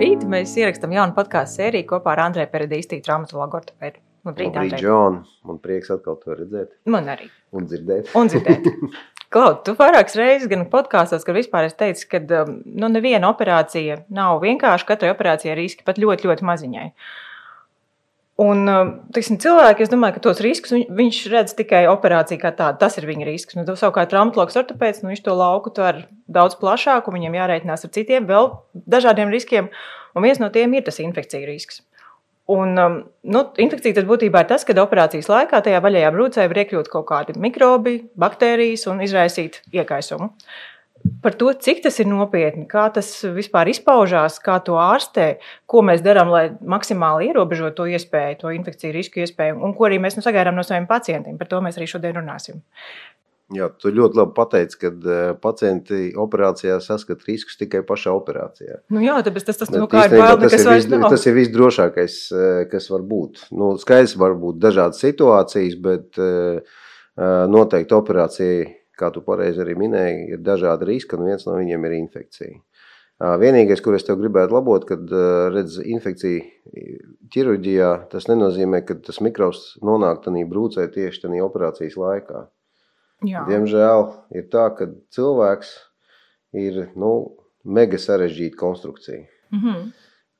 Labrīt! Mēs ierakstām jaunu podkāstu sēriju kopā ar Andrēnu Peredīstīnu, traumatologu ortopēdu. Labrīt, Labrīt Džon! Man prieks atkal to redzēt. Man arī. Un dzirdēt. Un dzirdēt. Klaud, tu vairākas reizes gan podkāstos, ka vispār es teicu, ka um, nu, neviena operācija nav vienkārši, katrai operācijai riski pat ļoti, ļoti maziņai. Un, um, tiksim, cilvēki, es domāju, ka tos riskus viņ, viņš redz tikai operācijā kā tādu. Tas ir viņa risks. Nu, savukārt, traumatologs ortopēds, nu, viņš to lauku tver daudz plašāk, un viņam jārēķinās ar citiem vēl dažādiem riskiem. Un viens no tiem ir tas infekcija risks. Un, um, nu, infekcija tas būtībā ir tas, kad operācijas laikā tajā vaļajā brūcē var iekļūt kaut kādi mikrobi, baktērijas un izraisīt iekaisumu par to, cik tas ir nopietni, kā tas vispār izpaužās, kā to ārstē, ko mēs darām, lai maksimāli ierobežotu to iespēju, to infekciju risku iespēju, un ko arī mēs nu sagaidām no saviem pacientiem. Par to mēs arī šodien runāsim. Jā, tu ļoti labi pateici, ka uh, pacienti operācijā saskata riskus tikai pašā operācijā. Nu jā, tāpēc tas, tas, nu, ir bail, tas, ir vis, tas ir visdrošākais, uh, kas var būt. Nu, skaidrs, var būt dažādas situācijas, bet uh, noteikti operācijai kā tu pareizi arī minēji, ir dažādi riski, un viens no viņiem ir infekcija. Vienīgais, kur es tev gribētu labot, kad redz infekciju ķirurģijā, tas nenozīmē, ka tas mikrobs nonāk tādā brūcē tieši tajā operācijas laikā. Jā. Diemžēl ir tā, ka cilvēks ir nu, mega sarežģīta konstrukcija. Mm -hmm.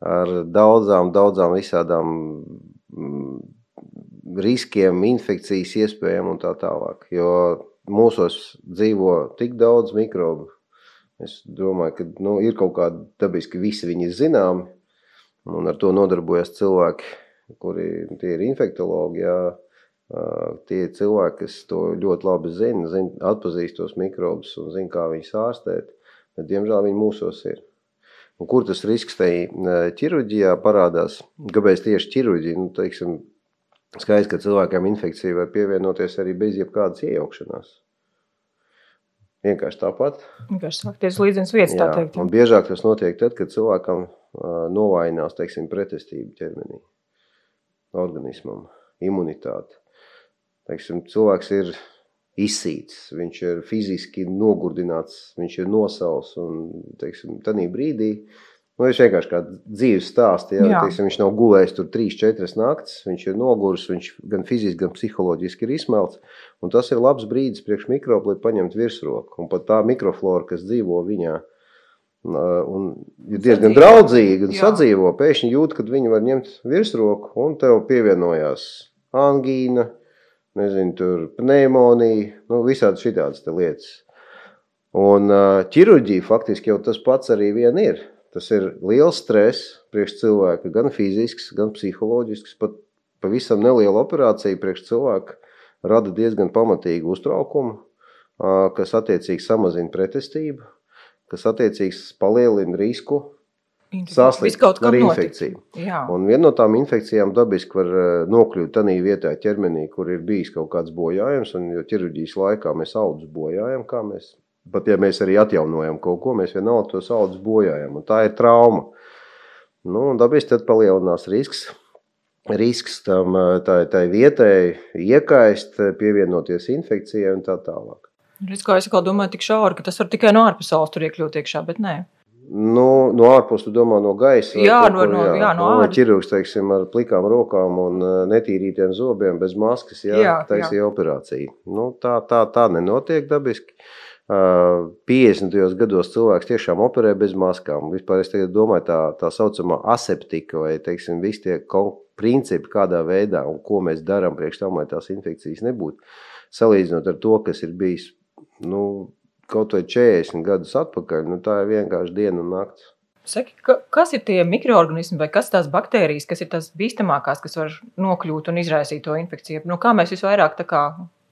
Ar daudzām, daudzām visādām mm, riskiem, infekcijas iespējām un tā tālāk. Jo mūsos dzīvo tik daudz mikrobu. Es domāju, ka nu, ir kaut kādi dabiski visi viņi ir zināmi, un ar to nodarbojas cilvēki, kuri ir infektologi. Jā. Tie cilvēki, kas to ļoti labi zina, zina atpazīst tos mikrobus un zina, kā viņus ārstēt. Bet, diemžēl viņi mūsos ir. Un kur tas risks tajā ķirurģijā parādās? Kāpēc tieši ķirurģija? Nu, teiksim, Skaidrs, ka cilvēkam infekcija var pievienoties arī bez jebkādas iejaukšanās. Vienkārši tāpat. Vienkārši sākties līdzenas vietas, tā teikt. Un biežāk tas notiek tad, kad cilvēkam novājinās, teiksim, pretestība ķermenī, organismam, imunitāte. Teiksim, cilvēks ir izsīts, viņš ir fiziski nogurdināts, viņš ir nosals un, teiksim, tanī brīdī Nu, viņš vienkārši kā dzīves stāsts. Ja, teiksim, viņš nav gulējis tur 3-4 naktis, viņš ir noguris, viņš gan fiziski, gan psiholoģiski ir izsmelts. Tas ir labs brīdis priekš mikrobu, lai paņemtu virsroku. Un pat tā mikroflora, kas dzīvo viņā, un ir diezgan draudzīga un sadzīvo, pēkšņi jūt, ka viņi var ņemt virsroku un tev pievienojās angīna, nezinu, tur pneimonija, nu, visādi šitādas lietas. Un ķirurģija faktiski jau tas pats arī vien ir. Tas ir liels stress priekš cilvēka, gan fizisks, gan psiholoģisks. Pat pavisam neliela operācija priekš cilvēka rada diezgan pamatīgu uztraukumu, kas attiecīgi samazina pretestību, kas attiecīgi palielina risku saslimt ar infekciju. Un viena no tām infekcijām dabiski var nokļūt tādā vietā ķermenī, kur ir bijis kaut kāds bojājums, un jo ķirurģijas laikā mēs audus bojājam, kā mēs Pat ja mēs arī atjaunojam kaut ko, mēs vienalga to saules bojājam. Tā ir trauma. Nu, dabiski tad palielinās risks. Risks tam tā, tā vietai iekaist, pievienoties infekcijai un tā tālāk. Es kā es domāju, tik šauri, ka tas var tikai no ārpusaules tur iekļūt iekšā, bet nē. Nu, no ārpuses, tu domā, no gaisa. Jā, no, no, jā, jā, no nu, ārpuses. Ķirurgs, teiksim, ar plikām rokām un netīrītiem zobiem, bez maskas, jā, jā taisīja operāciju. Nu, tā, tā, tā nenotiek dabiski. Uh, 50. gados cilvēks tiešām operē bez maskām. Vispār es domāju, tā, tā saucamā aseptika vai teiksim, visi tie principi, kādā veidā un ko mēs darām priekš tam, lai tās infekcijas nebūtu. Salīdzinot ar to, kas ir bijis nu, kaut vai 40 gadus atpakaļ, nu, tā ir vienkārši diena un nakts. Saki, ka, kas ir tie mikroorganismi vai kas tās baktērijas, kas ir tās bīstamākās, kas var nokļūt un izraisīt to infekciju? Nu, kā mēs visvairāk kā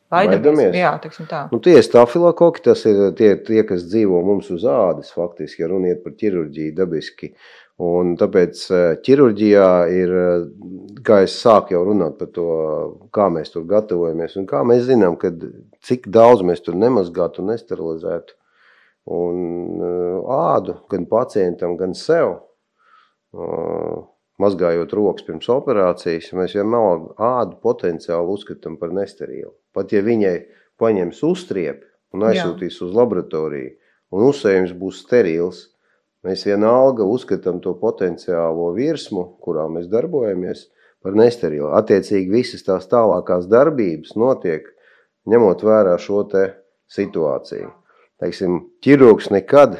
Baidamies. Jā, tā. Nu, tie stafilokoki, tas ir tie, tie, kas dzīvo mums uz ādas, faktiski, ja runiet par ķirurģiju dabiski. Un tāpēc eh, ķirurģijā ir, eh, kā es sāku jau runāt par to, kā mēs tur gatavojamies un kā mēs zinām, kad, cik daudz mēs tur nemazgātu un nesterilizētu. Un eh, ādu gan pacientam, gan sev mazgājot rokas pirms operācijas, mēs vienmēr ādu potenciāli uzskatām par nesterīlu. Pat ja viņai paņems uztriepi un aizsūtīs Jā. uz laboratoriju, un uzsējums būs sterils, Mēs vienalga uzskatām to potenciālo virsmu, kurā mēs darbojamies, par nesterilu. Attiecīgi visas tās tālākās darbības notiek ņemot vērā šo te situāciju. Teiksim, ķirurgs nekad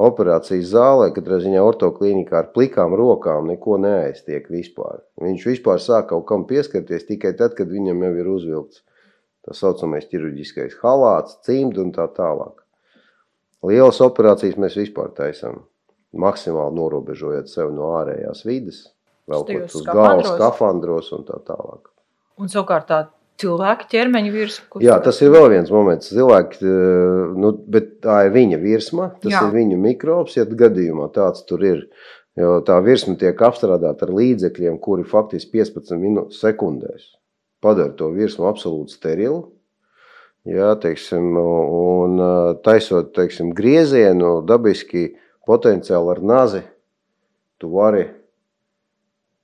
operācijas zālē, katrā ziņā ortoklīnikā ar plikām rokām neko neaiztiek vispār. Viņš vispār sāk kaut kam pieskarties tikai tad, kad viņam jau ir uzvilkts tā saucamais ķirurģiskais halāts, cimdi un tā tālāk. Lielas operācijas mēs vispār taisām, maksimāli norobežojot sevi no ārējās vides, velkot uz galvas skafandros un tā tālāk. Un savukārt tā cilvēka ķermeņa virsma. Jā, tas ir vēl viens moments. Cilvēki, eh, nu, bet tā ir viņa virsma, tas Jā. ir viņa mikrobs, ja gadījumā tāds tur ir. Jo tā virsma tiek apstrādāta ar līdzekļiem, kuri faktiski 15 minūtes sekundēs padara to virsmu absolūti sterilu. Jā, teiksim, un eh, taisot teiksim, griezienu, dabiski potenciāli ar nazi, tu vari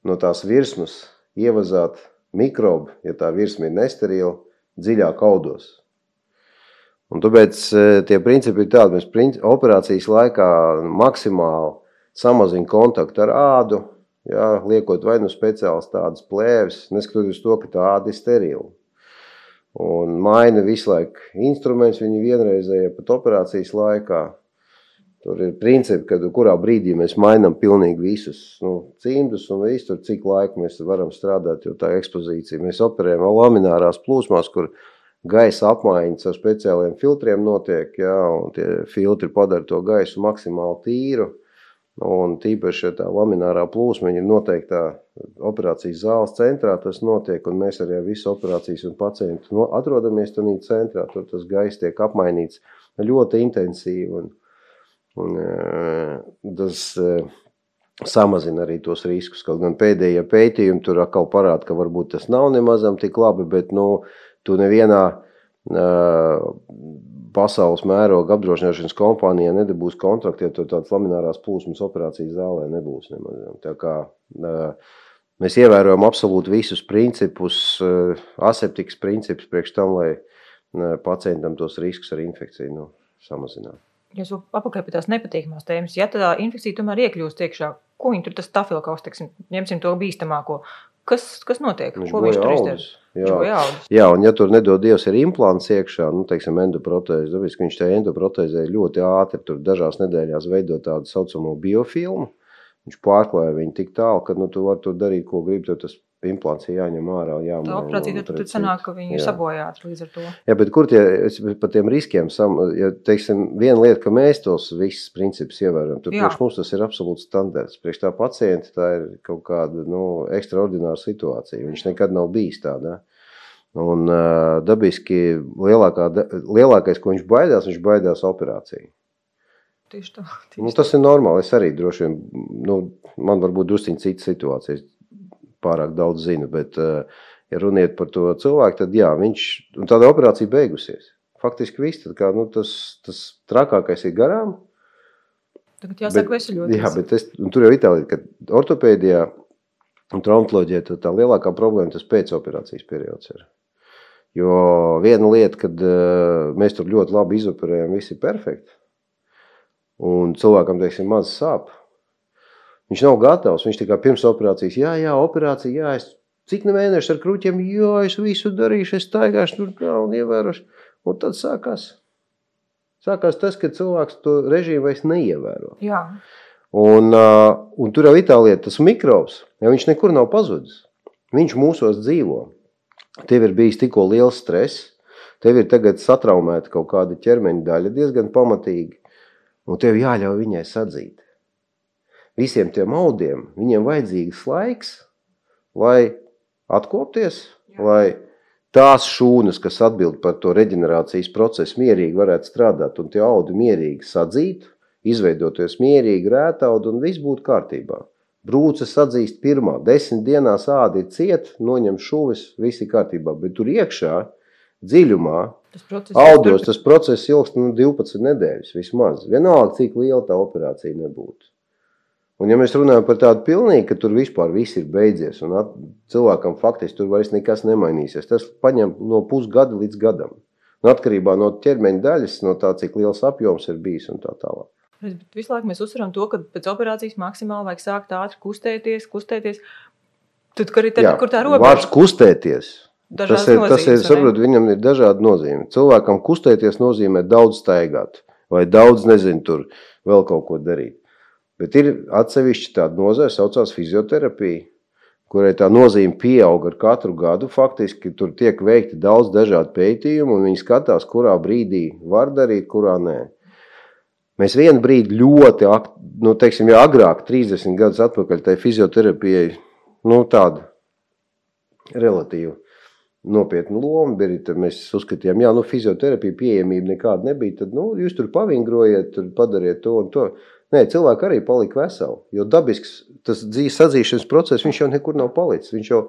no tās virsmas ievazāt mikrobi, ja tā virsma ir nesterila, dziļāk audos. Un tāpēc e, tie principi ir tādi, mēs operācijas laikā maksimāli samazinām kontaktu ar ādu, jā, liekot vai nu speciāls tādas plēves, neskatoties to, ka tā āda ir sterila. Un maina visu laiku instruments, viņi vienreizēja pat operācijas laikā. Tur ir principi, kad kurā brīdī mēs mainām pilnīgi visus nu, cimdus un visu, tur, cik laiku mēs varam strādāt, jo tā ekspozīcija. Mēs operējam laminārās plūsmās, kur gaisa apmaiņas ar speciāliem filtriem notiek, jā, un tie filtri padara to gaisu maksimāli tīru. Un tīpaši, ja tā laminārā plūsma ir noteiktā operācijas zāles centrā, tas notiek, un mēs arī ar visu operācijas un pacientu no, atrodamies tur centrā, tur tas gaiss tiek apmainīts ļoti intensīvi. Un, tas samazina arī tos riskus. Kaut gan pēdējie pētījumi tur atkal parāda, ka varbūt tas nav nemazam tik labi, bet nu, tu nevienā pasaules mēroga apdrošināšanas kompānijā nedabūs kontraktu, ja tur tādas laminārās plūsmas operācijas zālē nebūs nemaz. Kā mēs ievērojam absolūti visus principus, aseptikas principus priekš tam, lai pacientam tos riskus ar infekciju nu, samazinātu. Jūs jau apakaļ pie tās nepatīkamās tēmas. Ja tā infekcija tomēr iekļūst iekšā, ko viņi tur tas stafilkaus, teiksim, ņemsim to bīstamāko. Kas, kas notiek? Viņš ko viņš tur izdara? Jā. jā, un ja tur nedod Dievs ir implants iekšā, nu, teiksim, endoprotēze, tāpēc, ka viņš tajā endoprotēzē ļoti ātri, tur dažās nedēļās veido tādu saucamo biofilmu, viņš pārklāja viņu tik tālu, ka, nu, tu vari tur darīt, ko gribi, tas implants jāņem ārā. Jāmaina, tā operācija tad sanāk, ka viņi jā. ir sabojāti līdz ar to. Jā, bet kur tie, par tiem riskiem, sam, ja, teiksim, viena lieta, ka mēs tos visus principus ievērojam, tad priekš mums tas ir absolūts standarts. Priekš tā pacienta tā ir kaut kāda, nu, ekstraordināra situācija. Viņš nekad nav bijis tādā. Un uh, dabiski lielākā, lielākais, ko viņš baidās, viņš baidās operāciju. Tieši tā. Tieši nu, tas ir normāli. Es arī droši vien, nu, man varbūt drusciņi citas situācijas pārāk daudz zinu, bet, eh, ja runiet par to cilvēku, tad jā, viņš, un tāda operācija beigusies. Faktiski viss, tad kā, nu, tas, tas trakākais ir garām. Tagad jāsaka veseļoties. Jā, bet es, un tur jau Itālijā, ka ortopēdijā un traumatoloģijā tā lielākā problēma tas pēcoperācijas periods ir. Jo viena lieta, kad uh, mēs tur ļoti labi izoperējam, viss ir perfekti, un cilvēkam, teiksim, maz sāp, Viņš nav gatavs. Viņš tikai pirms operācijas, jā, jā, operācija, jā, es cik ne mēneši ar krūķiem, jā, es visu darīšu, es staigāšu tur kā un ievērošu. Un tad sākās. Sākās tas, ka cilvēks to režīmu vairs neievēro. Jā. Un, un tur jau Itālijā tas mikrobs, ja viņš nekur nav pazudis. Viņš mūsos dzīvo. Tev ir bijis tikko liels stress, tev ir tagad satraumēta kaut kāda ķermeņa daļa diezgan pamatīgi, un tev jāļauj viņai sadzīt visiem tiem audiem, viņiem vajadzīgs laiks, lai atkopties, Jā. lai tās šūnas, kas atbild par to reģenerācijas procesu, mierīgi varētu strādāt un tie audi mierīgi sadzīt, izveidoties mierīgi rētaudu un viss būtu kārtībā. Brūce sadzīst pirmā, desmit dienās ādi ir ciet, noņem šuvis, viss ir kārtībā, bet tur iekšā, dziļumā, tas audos, tas process ilgst nu, 12 nedēļas vismaz. Vienalga, cik liela tā operācija nebūtu. Un, ja mēs runājam par tādu pilnīgi, ka tur vispār viss ir beidzies, un at, cilvēkam faktiski tur vairs nekas nemainīsies, tas paņem no pusgada līdz gadam. Un atkarībā no ķermeņa daļas, no tā, cik liels apjoms ir bijis un tā tālāk. Visu laiku mēs uzsveram to, ka pēc operācijas maksimāli vajag sākt ātri kustēties, kustēties. Tad, kur, tad, Jā, kur tā robeža? Vārds kustēties. Dažādas Tas ir, tas ir, nozīmes, vai ne? saprot, viņam ir dažādi nozīme. Cilvēkam kustēties nozīmē daudz staigāt, vai daudz, nezinu, tur vēl kaut ko darīt. Bet ir atsevišķi tāda nozara, saucās fizioterapija, kurai tā nozīme pieaug ar katru gadu. Faktiski tur tiek veikti daudz dažādu pētījumu, un viņi skatās, kurā brīdī var darīt, kurā nē. Mēs vienu brīdi ļoti, nu, teiksim, ja agrāk, 30 gadus atpakaļ, tai fizioterapijai, nu, tāda relatīvi nopietnu lomu bija. Mēs uzskatījām, ka nu, fizioterapija pieejamība nekāda nebija. Tad nu, jūs tur pavingrojiet, tur padariet to un to. Nē, cilvēki arī palika veseli. Jo dabisks tas dzīves atzīšanas process, viņš jau nekur nav palicis. Viņš jau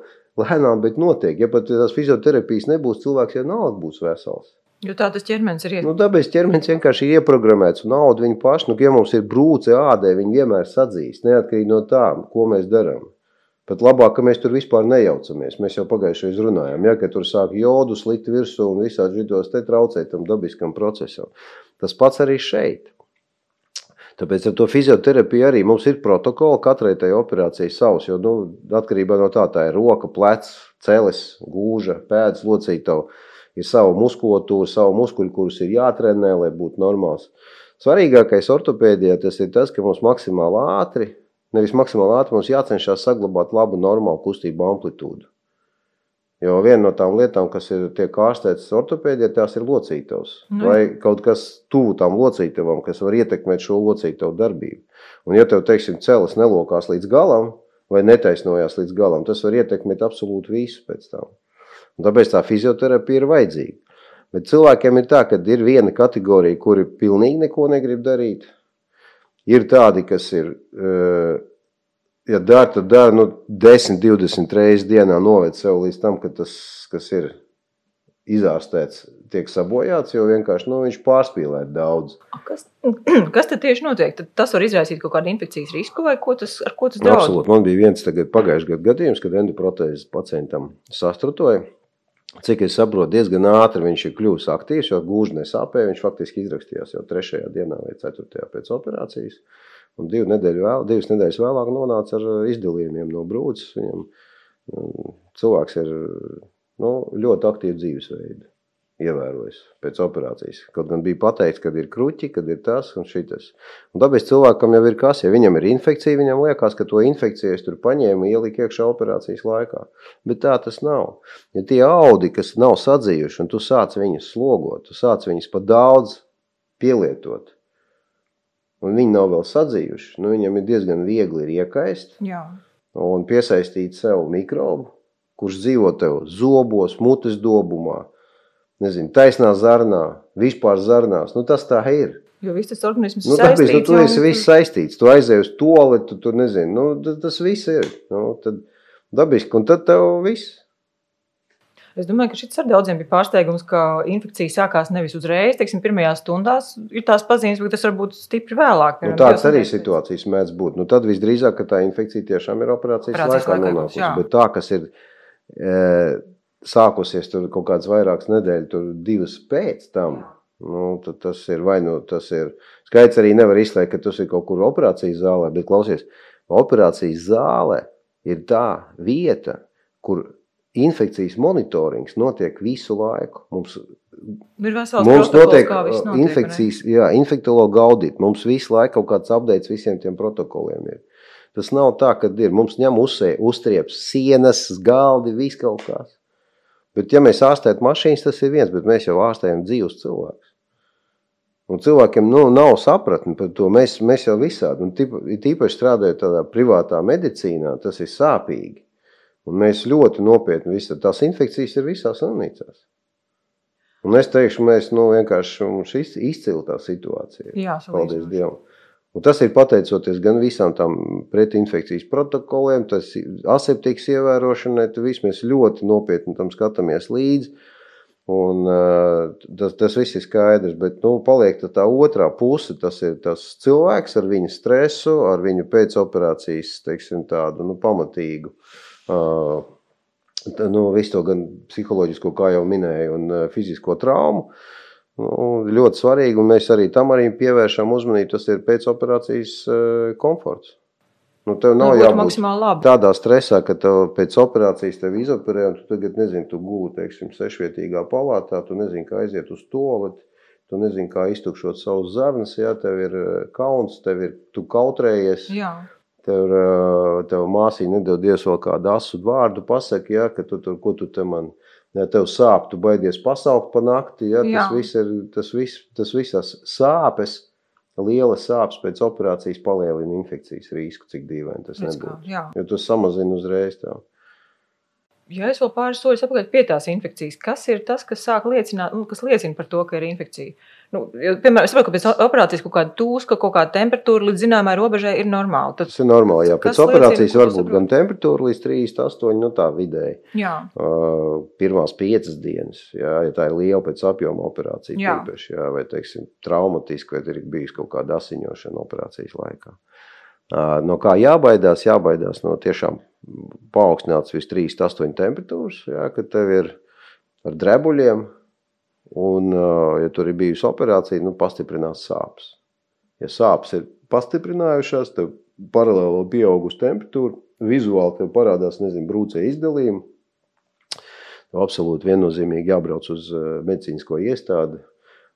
lēnām, bet notiek. Ja pat tās fizioterapijas nebūs, cilvēks nav būs vesels. Jo tā tas ķermenis ir Nu, dabas ķermenis vienkārši ir ieprogrammēts un nauda viņa paša. Nu, ja mums ir brūce ādē, viņi vienmēr sadzīs, neatkarīgi no tā, ko mēs darām. Pat labāk, ka mēs tur vispār nejaucamies. Mēs jau pagājušajā reizē runājām, ja, ka tur sāk jodu slikt virsū un visādi vidos te traucēt tam dabiskam procesam. Tas pats arī šeit. Tāpēc ar to fizioterapiju arī mums ir protokoli, katrai tai operācijai savs. Jo, nu, atkarībā no tā, tā ir roka, plecs, celis, gūža, pēdas, locītava. Ir sava muskulatūra, sava muskuļu, kurus ir jātrenē, lai būtu normāls. Svarīgākais ortopēdijā tas ir tas, ka mums maksimāli ātri, nevis maksimāli ātri, mums jācenšas saglabāt labu, normālu kustību amplitūdu. Jo viena no tām lietām, kas ir tiek ārstētas ortopēdijā, tās ir locītavas. Nu. Vai kaut kas tuvu tām locītavām, kas var ietekmēt šo locītavu darbību. Un, ja tev, teiksim, celis nelokās līdz galam, vai netaisnojās līdz galam, tas var ietekmēt absolūti visu pēc tam. Un tāpēc tā fizioterapija ir vajadzīga. Bet cilvēkiem ir tā, ka ir viena kategorija, kuri pilnīgi neko negrib darīt. Ir tādi, kas ir, eh, ja dara, tad dara nu, 10, 20 reizes dienā, noved sev līdz tam, ka tas, kas ir izārstēts, tiek sabojāts, jo vienkārši nu, viņš pārspīlē daudz. Kas, kas tad tieši notiek? Tad tas var izraisīt kaut kādu infekcijas risku vai ko tas, ar ko tas draudz? absolūti. Man bija viens tagad pagājušajā gadā gadījums, kad endoprotēzes pacientam sastrutoja. Cik es saprotu, diezgan ātri viņš ir kļuvis aktīvs, jo gūži nesāpēja. Viņš faktiski izrakstījās jau trešajā dienā vai ceturtajā pēc operācijas. Un divu nedēļu vēl, divas nedēļas vēlāk nonāca ar izdalījumiem no brūces. Viņam cilvēks ir nu, ļoti aktīvu dzīvesveidu. Ievērojis pēc operācijas. Kaut gan bija pateikts, ka ir kruķi, kad ir tas un šis. Un tāpēc cilvēkam jau ir kas, ja viņam ir infekcija, viņam liekas, ka to infekciju es tur paņēmu un ieliku iekšā operācijas laikā. Bet tā tas nav. Ja tie audi, kas nav sadzījuši, un tu sāc viņus slogot, tu sāc viņus pa daudz pielietot, un viņi nav vēl sadzījuši, nu viņam ir diezgan viegli ir iekaist Jā. un piesaistīt sev mikrobu, kurš dzīvo tev zobos, mutes dobumā, nezinu, taisnā zarnā, vispār zarnās. Nu, tas tā ir. Jo viss tas organisms Nu, ir tāpēc nu, saistīts. tu jau, esi viss saistīts. Tu aizēji uz to, tu tur nezini. Nu, tas, tas viss ir. Nu, tad dabiski, un tad tev viss. Es domāju, ka šis ar daudziem bija pārsteigums, ka infekcija sākās nevis uzreiz, teiksim, pirmajās stundās. Ir tās pazīmes, bet tas var būt stipri vēlāk. Nu, piemēram, tādas divas arī situācijas mēdz būt. Nu, tad visdrīzāk, ka tā infekcija tiešām ir operācijas, Operācijas laikā laikā nonākusi. Bet tā, kas ir e, sākusies tur kaut kādas vairākas nedēļas, tur divas pēc tam, nu, tas ir vai nu tas ir. Skaits arī nevar izslēgt, ka tas ir kaut kur operācijas zālē, bet klausies, operācijas zāle ir tā vieta, kur infekcijas monitorings notiek visu laiku. Mums Ir vesels Mums notiek uh, notiek, vai ne? infekcijas, jā, infektologa audit. Mums visu laiku kaut kāds updates visiem tiem protokoliem ir. Tas nav tā, ka ir. Mums ņem uzsē, uztrieps sienas, galdi, viss kaut kas. Bet, ja mēs ārstējam mašīnas, tas ir viens, bet mēs jau ārstējam dzīvus cilvēkus. Un cilvēkiem nu, nav sapratni par to. Mēs, mēs jau visādi, un tip- it īpaši strādājot tādā privātā medicīnā, tas ir sāpīgi. Un mēs ļoti nopietni visā tās infekcijas ir visās slimnīcās. Un es teikšu, mēs nu, vienkārši iz- izcili tā situācija. Jā, Paldies salīdzinoši. Dievam. Un tas ir pateicoties gan visām tām pretinfekcijas protokoliem, tas aseptikas ievērošanai, tad viss mēs ļoti nopietni tam skatāmies līdzi. Un, tas, tas viss ir skaidrs, bet nu, paliek tā, tā otrā puse. Tas ir tas cilvēks ar viņa stresu, ar viņu pēcoperācijas teiksim, tādu nu, pamatīgu. Uh, nu, visu to gan psiholoģisko, kā jau minēju, un fizisko traumu. Nu, ļoti svarīgi, un mēs arī tam arī pievēršam uzmanību. Tas ir pēcoperācijas komforts. Nu, tev nav jābūt tādā stresā, ka tev pēc operācijas tev izoperē, un tu tagad nezini, tu guli, teiksim, sešvietīgā palātā, tu nezini, kā aiziet uz toleti, tu nezini, kā iztukšot savus zarnas, ja tev ir kauns, tev ir, tu kautrējies. Jā. Tev, tev māsī nedod Dievs vēl kādu asu vārdu, pasaki, ja, ka tu tur, ko tu te man, ja tev sāp, tu baidies pasaukt pa nakti, ja, tas viss ir, tas viss, tas visas sāpes, liela sāpes pēc operācijas palielina infekcijas risku, cik dīvaini tas nebūtu. Jo tu samazini uzreiz tev. Ja es vēl pāris soļus apakaļ pie tās infekcijas, kas ir tas, kas sāk liecināt, nu, kas liecina par to, ka ir infekcija? Nu, jo, piemēram, es saprotu, ka pēc operācijas kaut kāda tūska, kaut kāda temperatūra līdz zināmai robežai ir normāla. Tad, tas ir normāli, jā. Pēc operācijas var būt gan temperatūra līdz 38, nu tā vidēji. Jā. Uh, pirmās piecas dienas, jā, ja tā ir liela pēc apjoma operācija, jā. Tīpaši, jā, vai, teiksim, traumatiski, vai ir bijis kaut kāda asiņošana operācijas laikā. Uh, no kā jābaidās? Jābaidās no tiešām paaugstināts vis 3,8 temperatūras, jā, kad tev ir ar drebuļiem, un, ja tur ir bijusi operācija, nu, pastiprinās sāpes. Ja sāpes ir pastiprinājušās, tev paralēli pieaugusi temperatūra, vizuāli tev parādās, nezinu, brūcē izdalījumi, absolūti viennozīmīgi jābrauc uz medicīnisko iestādi,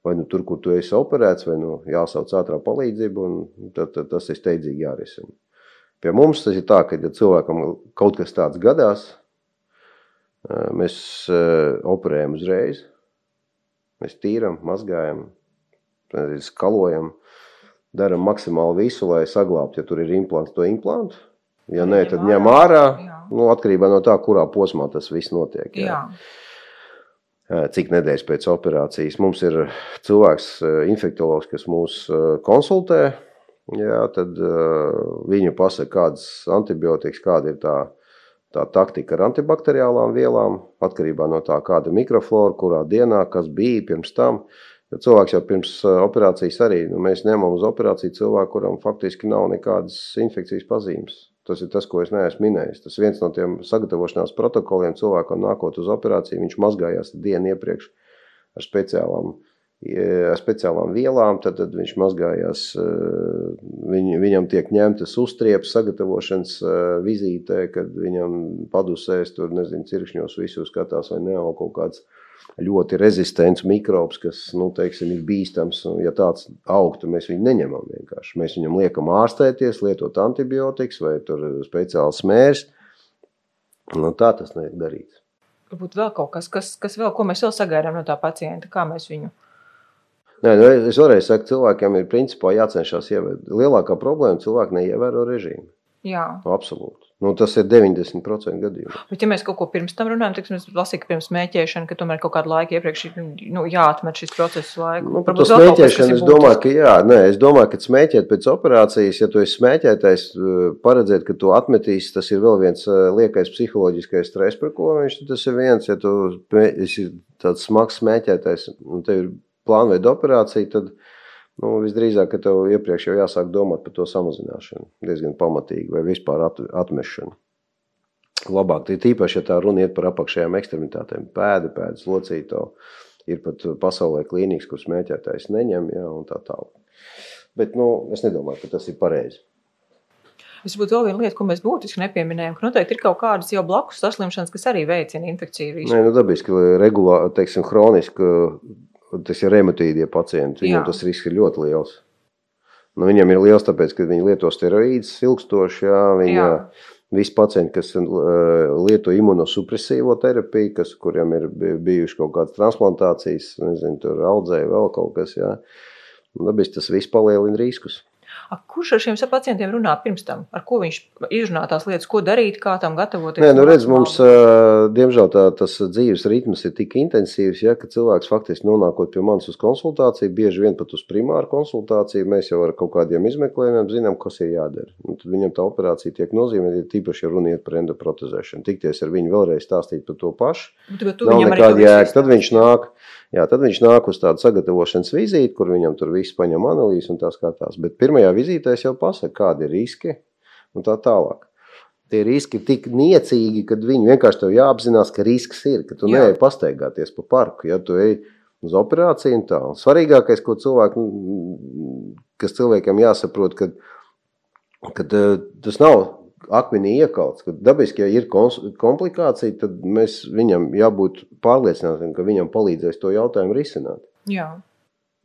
vai nu tur, kur tu esi operēts, vai nu jāsauc ātrā palīdzība, un tad, tad tas ir steidzīgi jārisina. Pie mums tas ir tā, ka, ja cilvēkam kaut kas tāds gadās, mēs operējam uzreiz. Mēs tīram, mazgājam, skalojam, darām maksimāli visu, lai saglabātu, ja tur ir implants, to implantu. Ja nē, tad ņem ārā, nu, atkarībā no tā, kurā posmā tas viss notiek. Jā. Jā. Cik nedēļas pēc operācijas mums ir cilvēks, infektuologs, kas mūs konsultē, jā, tad viņu pasaka, kādas antibiotikas, kāda ir tā, tā taktika ar antibakteriālām vielām, atkarībā no tā, kāda mikroflora, kurā dienā, kas bija pirms tam. Jo cilvēks jau pirms operācijas arī, nu, mēs ņemam uz operāciju cilvēku, kuram faktiski nav nekādas infekcijas pazīmes. Tas ir tas, ko es neesmu minējis. Tas viens no tiem sagatavošanās protokoliem cilvēkam nākot uz operāciju, viņš mazgājās dienu iepriekš ar speciālām uh, ar speciālām vielām, tad, tad viņš mazgājās. Eh, viņ, viņam tiek ņemtas uztriepas sagatavošanas eh, vizītē, kad viņam padusēs tur, nezinu, cirkšņos visu skatās vai neaug kaut kāds ļoti rezistents mikrobs, kas, nu, teiksim, ir bīstams. Ja tāds augtu, mēs viņu neņemam vienkārši. Mēs viņam liekam ārstēties, lietot antibiotikas vai tur speciāls smērs. Nu, tā tas netiek darīts. Varbūt vēl kaut kas, kas, kas vēl, ko mēs vēl sagaidām no tā pacienta, kā mēs viņu Nē, nu, es vēlreiz saku, cilvēkiem ir principā jācenšas ievērot. Lielākā problēma cilvēki neievēro režīmu. Jā. Nu, absolūti. Nu, tas ir 90% gadījumā. Bet, ja mēs kaut ko pirms tam runājam, tad mēs lasām, ka pirms smēķēšanas, ka tomēr kaut kādu laiku iepriekš nu, jāatmet šis process laiku. Nu, par to smēķēšanu es domāju, ka jā, nē, es domāju, ka smēķēt pēc operācijas, ja tu esi smēķētais, paredzēt, ka tu atmetīsi, tas ir vēl viens liekais psiholoģiskais stress, par ko viņš tas ir viens, ja tu esi tāds smags smēķētais, un tev ir plānveida operācija, tad nu, visdrīzāk tev iepriekš jau jāsāk domāt par to samazināšanu diezgan pamatīgi vai vispār at, atmešanu. Labāk, tīpaši, ja tā runa iet par apakšējām ekstremitātēm, pēda, pēdas locīto. Ir pat pasaulē klīnikas, kur smēķētājs neņem, ja, un tā tālāk. Bet nu, es nedomāju, ka tas ir pareizi. Es būtu vēl viena lieta, ko mēs būtiski nepieminējām, ka noteikti ir kaut kādas jau blakus saslimšanas, kas arī veicina infekciju. Nē, nu dabiski, regulāri, teiksim, hroniski tas ir reumatīdie pacienti. Viņam Jā. tas risks ir ļoti liels. Nu, viņam ir liels, tāpēc, ka viņi lieto steroīdus ilgstoši. Jā, viņa, Jā. Visi pacienti, kas uh, lieto imunosupresīvo terapiju, kas, kuriem ir bijušas kaut kādas transplantācijas, nezinu, tur audzēja vēl kaut kas, jā. Dabiski tas viss palielina riskus. A, kurš ar šiem pacientiem runā pirms tam? Ar ko viņš izrunā tās lietas, ko darīt, kā tam gatavoties? Nē, nu redz, mums, diemžēl, tā, tas dzīves ritms ir tik intensīvs, ja, ka cilvēks faktiski nonākot pie manis uz konsultāciju, bieži vien pat uz primāru konsultāciju, mēs jau ar kaut kādiem izmeklējumiem zinām, kas ir jādara. Un tad viņam tā operācija tiek nozīmēta, tīpaši, ja runiet par endoprotezēšanu. Tikties ar viņu vēlreiz stāstīt par to pašu. Nav nekāda jēga. Tad viņš nāk. Jā, tad viņš nāk uz tādu sagatavošanas vizīti, kur viņam tur viss paņem analīzes un tā skatās. Bet pirmajā vizītē es jau pasaku, kādi ir riski un tā tālāk. Tie riski ir tik niecīgi, ka viņi vienkārši tev jāapzinās, ka risks ir, ka tu Jā. neej pastaigāties pa parku. Ja tu ej uz operāciju un tā. Un svarīgākais, ko cilvēku, kas cilvēkam jāsaprot, kad, kad eh, tas nav akmenī iekauts, kad dabiski, ja ir komplikācija, tad mēs viņam jābūt pārliecinātiem, ka viņam palīdzēs to jautājumu risināt. Jā.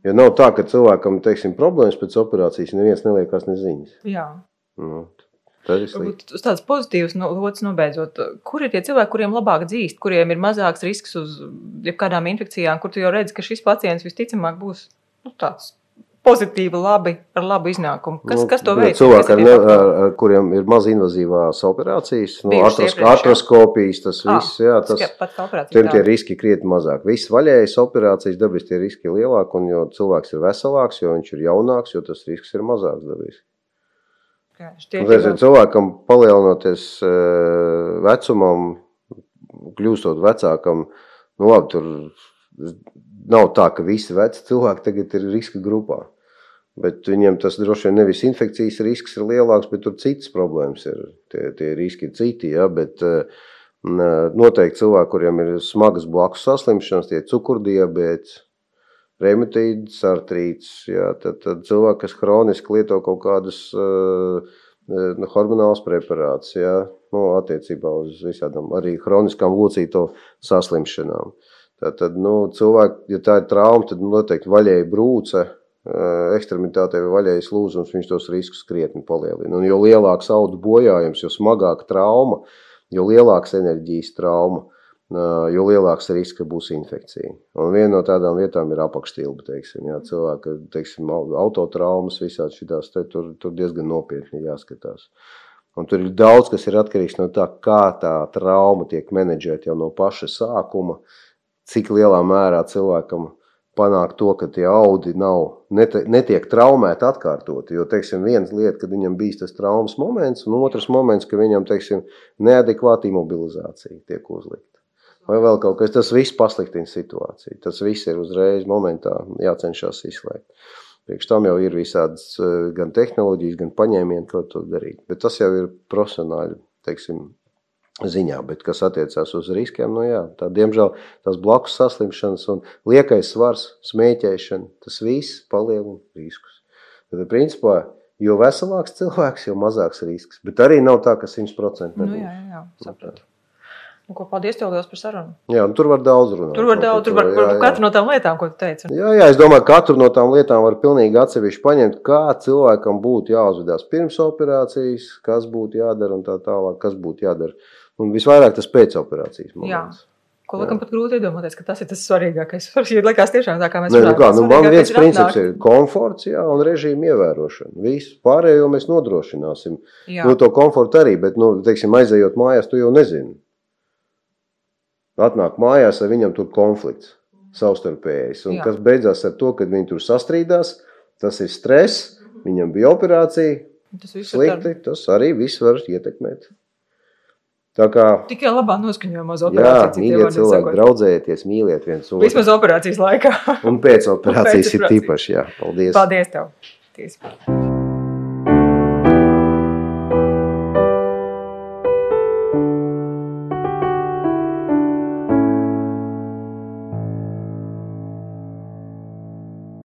Jo nav tā, ka cilvēkam, teiksim, problēmas pēc operācijas neviens neliekās neziņas. Jā. Nu, Tas ir tādas pozitīvas nots no, nobeidzot, kur ir tie cilvēki, kuriem labāk dzīst, kuriem ir mazāks risks uz jebkādām infekcijām, kur tu jau redzi, ka šis pacients visticamāk būs nu, tāds pozitīvi, labi, ar labu iznākumu. Kas, nu, kas to veids? Cilvēki, ar, ne, ar kuriem ir maz invazīvās operācijas, no atros, artroskopijas, tas ah, viss, jā, tas, tiem tie riski krietni mazāk. Viss vaļējas operācijas dabiski tie riski ir lielāki, un jo cilvēks ir veselāks, jo viņš ir jaunāks, jo tas risks ir mazāks dabiski. Reizē cilvēkam palielinoties uh, vecumam, kļūstot vecākam, nu labi, tur nav tā, ka visi veci cilvēki tagad ir riska grupā. Bet viņiem tas droši vien nevis infekcijas risks ir lielāks, bet tur citas problēmas ir. Tie, tie riski ir citi, ja, bet noteikti cilvēki, kuriem ir smagas blakus saslimšanas, tie cukurdiabēts, reumatīds, artrīts, jā, tad, tad cilvēki, kas hroniski lieto kaut kādas uh, nu, hormonālas preparātus, nu, attiecībā uz visādām arī hroniskām locīto saslimšanām. Tātad, nu, cilvēki, ja tā ir trauma, tad noteikti vaļēja brūce, ekstremitātei vai vaļējas lūzums, viņš tos riskus krietni palielina. Un jo lielāks audu bojājums, jo smagāka trauma, jo lielāks enerģijas trauma, jo lielāks risks, ka būs infekcija. Un viena no tādām vietām ir apakštilba, teiksim, jā, cilvēka, teiksim, autotraumas visādi šitās, te, tur, tur diezgan nopietni jāskatās. Un tur ir daudz, kas ir atkarīgs no tā, kā tā trauma tiek menedžēta jau no paša sākuma, cik lielā mērā cilvēkam panākt to, ka tie audi nav, netiek traumēti atkārtoti. Jo, teiksim, viens lieta, kad viņam bijis tas traumas moments, un otrs moments, ka viņam, teiksim, neadekvāta imobilizācija tiek uzlikta vai vēl kaut kas. Tas viss pasliktina situāciju. Tas viss ir uzreiz momentā jācenšas izslēgt. Priekš tam jau ir visādas eh, gan tehnoloģijas, gan paņēmieni, ko to darīt. Bet tas jau ir profesionāli, teiksim, ziņā. Bet kas attiecās uz riskiem, nu jā, tā diemžēl tās blakus saslimšanas un liekais svars, smēķēšana, tas viss palielina riskus. Tad, principā, jo veselāks cilvēks, jo mazāks risks. Bet arī nav tā, ka 100% nebūs. Nu, jā, jā, jā, sapratu. Nu, ko, paldies tev liels par sarunu. Jā, tur var daudz runāt. Tur var daudz, tur var, jā, jā. katru no tām lietām, ko tu teici. Jā, jā, es domāju, ka katru no tām lietām var pilnīgi atsevišķi paņemt, kā cilvēkam būtu jāuzvedās pirms operācijas, kas būtu jādara un tā tālāk, kas būtu jādara. Un visvairāk tas pēc operācijas moments. Jā. Ko laikam pat grūti iedomāties, ka tas ir tas svarīgākais. Ir liekas tiešām tā, kā mēs runājam. Nu, kā, nu, man viens princips ir komforts jā, un režīma ievērošana. Visu pārējo mēs nodrošināsim. Jā. Nu, to komfortu arī, bet, nu, teiksim, aizejot mājās, tu jau nezini atnāk mājās, ar viņam tur konflikts savstarpējs. Un Jā. kas beidzās ar to, ka viņi tur sastrīdās, tas ir stress, viņam bija operācija, tas slikti, tas arī viss var ietekmēt. Tā kā tikai labā noskaņojumā uz operāciju. Jā, mīliet cilvēku, draudzējieties, mīliet viens otru. Vismaz operācijas laikā. un pēc operācijas un pēc ir tīpaši, jā. Paldies. Paldies tev. Tiesa.